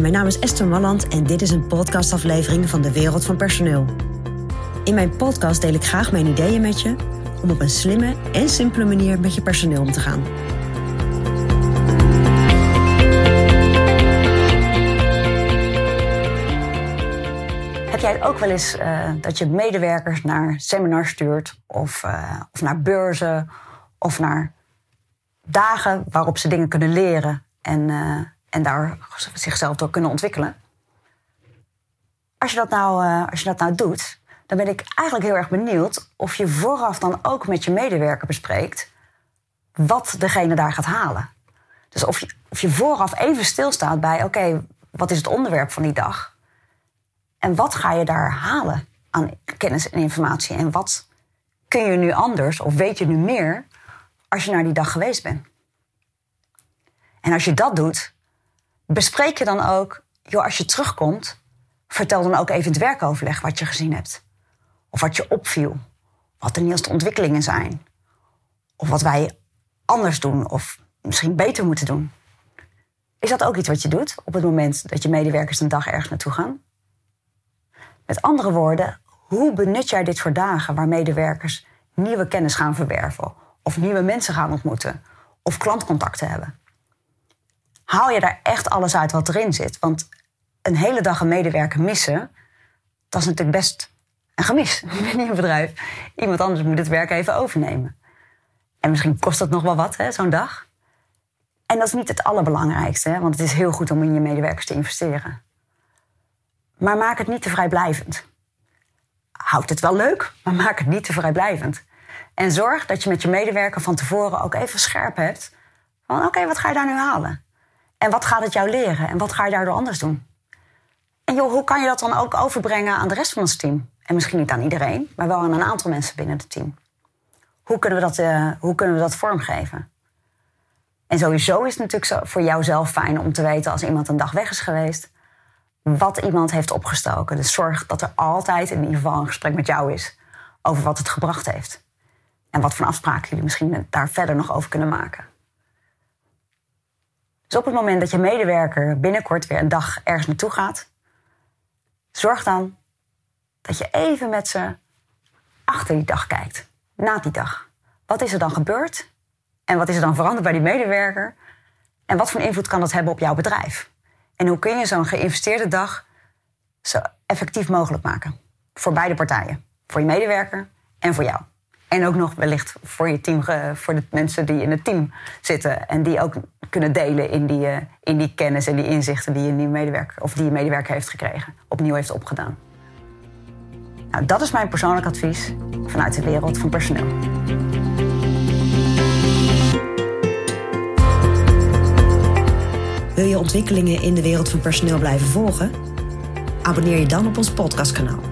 Mijn naam is Esther Malland en dit is een podcastaflevering van de Wereld van Personeel. In mijn podcast deel ik graag mijn ideeën met je om op een slimme en simpele manier met je personeel om te gaan. Heb jij ook wel eens uh, dat je medewerkers naar seminars stuurt of, uh, of naar beurzen of naar dagen waarop ze dingen kunnen leren en, uh, en daar zichzelf door kunnen ontwikkelen? Als je dat nou, als je dat nou doet, dan ben ik eigenlijk heel erg benieuwd of je vooraf dan ook met je medewerker bespreekt wat degene daar gaat halen. Dus of je, of je vooraf even stilstaat bij: oké, wat is het onderwerp van die dag? En wat ga je daar halen aan kennis en informatie? En wat kun je nu anders of weet je nu meer als je naar die dag geweest bent? En als je dat doet, bespreek je dan ook, joh, als je terugkomt, vertel dan ook even het werkoverleg wat je gezien hebt. Of wat je opviel. Wat de nieuwste ontwikkelingen zijn. Of wat wij anders doen of misschien beter moeten doen. Is dat ook iets wat je doet op het moment dat je medewerkers een dag ergens naartoe gaan? Met andere woorden, hoe benut jij dit voor dagen waar medewerkers nieuwe kennis gaan verwerven, of nieuwe mensen gaan ontmoeten, of klantcontacten hebben? Haal je daar echt alles uit wat erin zit? Want een hele dag een medewerker missen, dat is natuurlijk best een gemis binnen je bedrijf. Iemand anders moet het werk even overnemen. En misschien kost dat nog wel wat, zo'n dag. En dat is niet het allerbelangrijkste, hè, want het is heel goed om in je medewerkers te investeren. Maar maak het niet te vrijblijvend. Houd het wel leuk, maar maak het niet te vrijblijvend. En zorg dat je met je medewerker van tevoren ook even scherp hebt. Van oké, wat ga je daar nu halen? En wat gaat het jou leren? En wat ga je daardoor anders doen? En joh, hoe kan je dat dan ook overbrengen aan de rest van ons team? En misschien niet aan iedereen, maar wel aan een aantal mensen binnen het team. Hoe kunnen we dat, uh, hoe kunnen we dat vormgeven? En sowieso is het natuurlijk zo voor jou zelf fijn om te weten als iemand een dag weg is geweest, wat iemand heeft opgestoken. Dus zorg dat er altijd in ieder geval een gesprek met jou is over wat het gebracht heeft. En wat voor afspraken jullie misschien daar verder nog over kunnen maken. Dus op het moment dat je medewerker binnenkort weer een dag ergens naartoe gaat, zorg dan dat je even met ze achter die dag kijkt, na die dag. Wat is er dan gebeurd? En wat is er dan veranderd bij die medewerker? En wat voor invloed kan dat hebben op jouw bedrijf? En hoe kun je zo'n geïnvesteerde dag zo effectief mogelijk maken? Voor beide partijen. Voor je medewerker en voor jou. En ook nog wellicht voor je team, voor de mensen die in het team zitten. En die ook kunnen delen in die, eh, in die kennis en die inzichten die je, medewerker, of die je medewerker heeft gekregen. Opnieuw heeft opgedaan. Nou, dat is mijn persoonlijk advies vanuit de wereld van personeel. Wil je ontwikkelingen in de wereld van personeel blijven volgen? Abonneer je dan op ons podcastkanaal.